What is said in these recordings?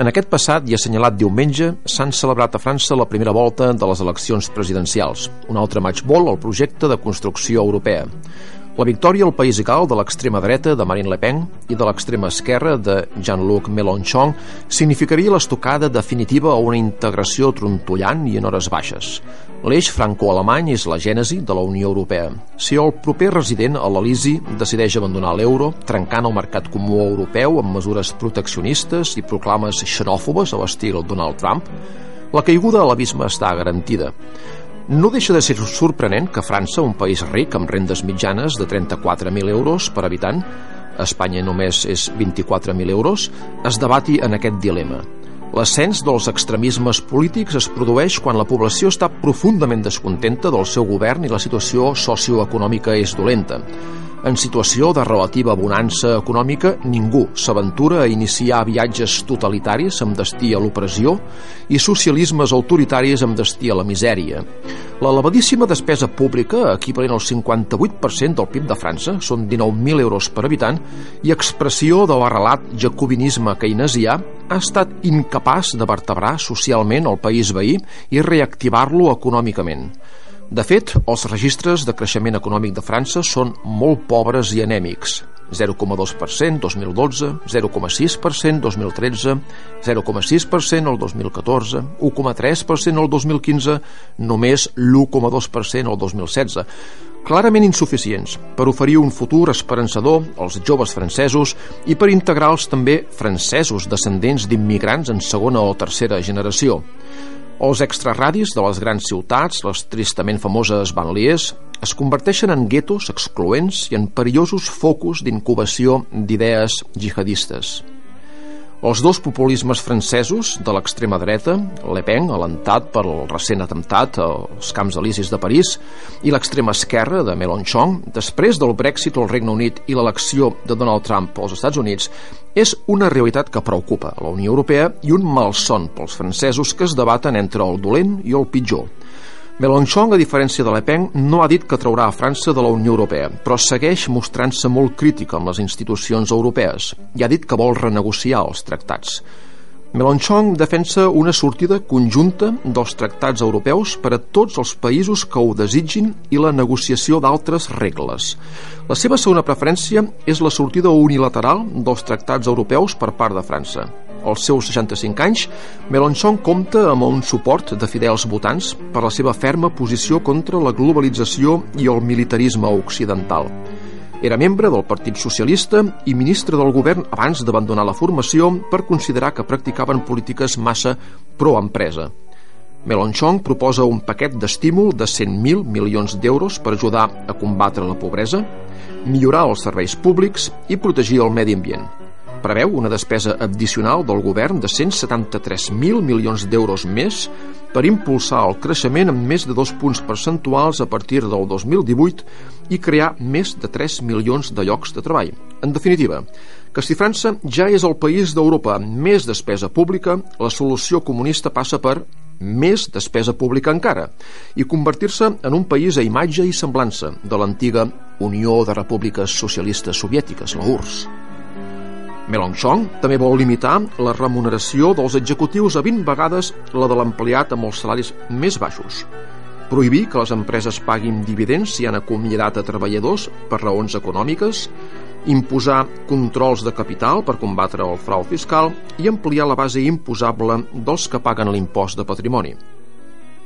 En aquest passat i assenyalat diumenge s'han celebrat a França la primera volta de les eleccions presidencials, un altre matchball al projecte de construcció europea. La victòria al País Gal de l'extrema dreta de Marine Le Pen i de l'extrema esquerra de Jean-Luc Mélenchon significaria l'estocada definitiva a una integració trontollant i en hores baixes. L'eix franco-alemany és la gènesi de la Unió Europea. Si el proper resident a l'Elisi decideix abandonar l'euro, trencant el mercat comú europeu amb mesures proteccionistes i proclames xenòfobes a l'estil Donald Trump, la caiguda a l'abisme està garantida. No deixa de ser sorprenent que França, un país ric amb rendes mitjanes de 34.000 euros per habitant, Espanya només és 24.000 euros, es debati en aquest dilema. L'ascens dels extremismes polítics es produeix quan la població està profundament descontenta del seu govern i la situació socioeconòmica és dolenta. En situació de relativa bonança econòmica, ningú s'aventura a iniciar viatges totalitaris amb destí a l'opressió i socialismes autoritaris amb destí a la misèria. L'elevadíssima despesa pública, equivalent al 58% del PIB de França, són 19.000 euros per habitant, i expressió de l'arrelat jacobinisme keynesià, ha estat incapaç de vertebrar socialment el país veí i reactivar-lo econòmicament. De fet, els registres de creixement econòmic de França són molt pobres i anèmics. 0,2% 2012, 0,6% 2013, 0,6% el 2014, 1,3% el 2015, només l'1,2% el 2016. Clarament insuficients per oferir un futur esperançador als joves francesos i per integrar els també francesos descendents d'immigrants en segona o tercera generació. Els extraradis de les grans ciutats, les tristament famoses banlieues, es converteixen en guetos excloents i en perillosos focus d'incubació d'idees jihadistes. Els dos populismes francesos de l'extrema dreta, Le Pen, alentat pel recent atemptat als camps elisis de París, i l'extrema esquerra de Mélenchon, després del Brexit al Regne Unit i l'elecció de Donald Trump als Estats Units, és una realitat que preocupa la Unió Europea i un malson pels francesos que es debaten entre el dolent i el pitjor. Mélenchon, a diferència de Le Pen, no ha dit que traurà a França de la Unió Europea, però segueix mostrant-se molt crític amb les institucions europees i ha dit que vol renegociar els tractats. Mélenchon defensa una sortida conjunta dels tractats europeus per a tots els països que ho desitgin i la negociació d'altres regles. La seva segona preferència és la sortida unilateral dels tractats europeus per part de França als seus 65 anys, Mélenchon compta amb un suport de fidels votants per la seva ferma posició contra la globalització i el militarisme occidental. Era membre del Partit Socialista i ministre del govern abans d'abandonar la formació per considerar que practicaven polítiques massa pro-empresa. Mélenchon proposa un paquet d'estímul de 100.000 milions d'euros per ajudar a combatre la pobresa, millorar els serveis públics i protegir el medi ambient preveu una despesa addicional del govern de 173.000 milions d'euros més per impulsar el creixement amb més de dos punts percentuals a partir del 2018 i crear més de 3 milions de llocs de treball. En definitiva, que si França ja és el país d'Europa amb més despesa pública, la solució comunista passa per més despesa pública encara i convertir-se en un país a imatge i semblança de l'antiga Unió de Repúbliques Socialistes Soviètiques, la URSS. Mélenchon també vol limitar la remuneració dels executius a 20 vegades la de l'empleat amb els salaris més baixos, prohibir que les empreses paguin dividends si han acomiadat a treballadors per raons econòmiques, imposar controls de capital per combatre el frau fiscal i ampliar la base imposable dels que paguen l'impost de patrimoni.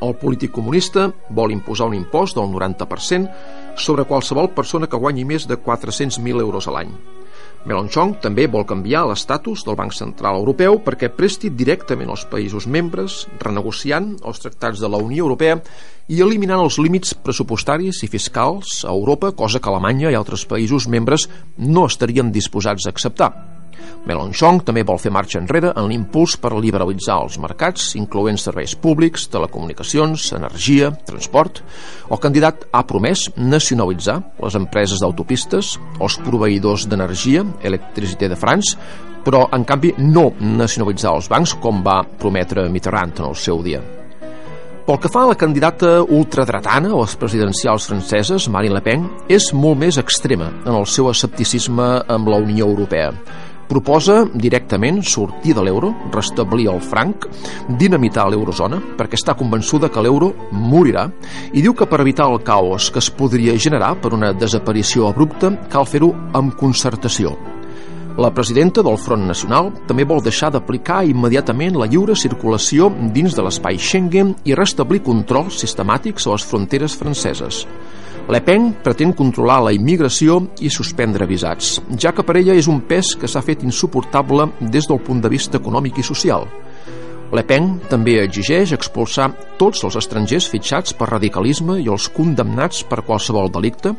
El polític comunista vol imposar un impost del 90% sobre qualsevol persona que guanyi més de 400.000 euros a l'any. Mélenchon també vol canviar l'estatus del Banc Central Europeu perquè presti directament als països membres, renegociant els tractats de la Unió Europea i eliminant els límits pressupostaris i fiscals a Europa, cosa que Alemanya i altres països membres no estarien disposats a acceptar. Mélenchon també vol fer marxa enrere en l'impuls per liberalitzar els mercats, incloent serveis públics, telecomunicacions, energia, transport. El candidat ha promès nacionalitzar les empreses d'autopistes, els proveïdors d'energia, Electricité de France, però en canvi no nacionalitzar els bancs com va prometre Mitterrand en el seu dia. Pel que fa a la candidata ultradretana a les presidencials franceses, Marine Le Pen, és molt més extrema en el seu escepticisme amb la Unió Europea proposa directament sortir de l'euro, restablir el franc, dinamitar l'eurozona, perquè està convençuda que l'euro morirà, i diu que per evitar el caos que es podria generar per una desaparició abrupta cal fer-ho amb concertació. La presidenta del Front Nacional també vol deixar d'aplicar immediatament la lliure circulació dins de l'espai Schengen i restablir controls sistemàtics a les fronteres franceses. Le Pen pretén controlar la immigració i suspendre visats, ja que per ella és un pes que s'ha fet insuportable des del punt de vista econòmic i social. Le Pen també exigeix expulsar tots els estrangers fitxats per radicalisme i els condemnats per qualsevol delicte,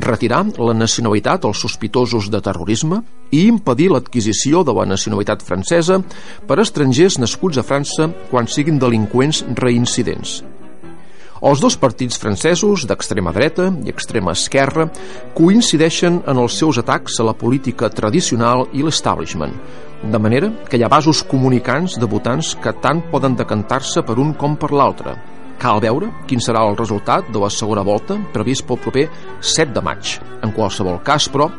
retirar la nacionalitat als sospitosos de terrorisme i impedir l'adquisició de la nacionalitat francesa per estrangers nascuts a França quan siguin delinqüents reincidents. Els dos partits francesos, d'extrema dreta i extrema esquerra, coincideixen en els seus atacs a la política tradicional i l'establishment, de manera que hi ha vasos comunicants de votants que tant poden decantar-se per un com per l'altre. Cal veure quin serà el resultat de la segona volta previst pel proper 7 de maig. En qualsevol cas, però,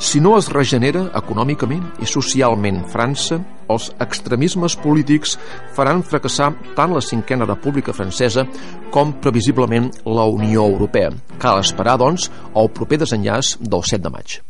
si no es regenera econòmicament i socialment França, els extremismes polítics faran fracassar tant la cinquena república francesa com previsiblement la Unió Europea. Cal esperar, doncs, el proper desenllaç del 7 de maig.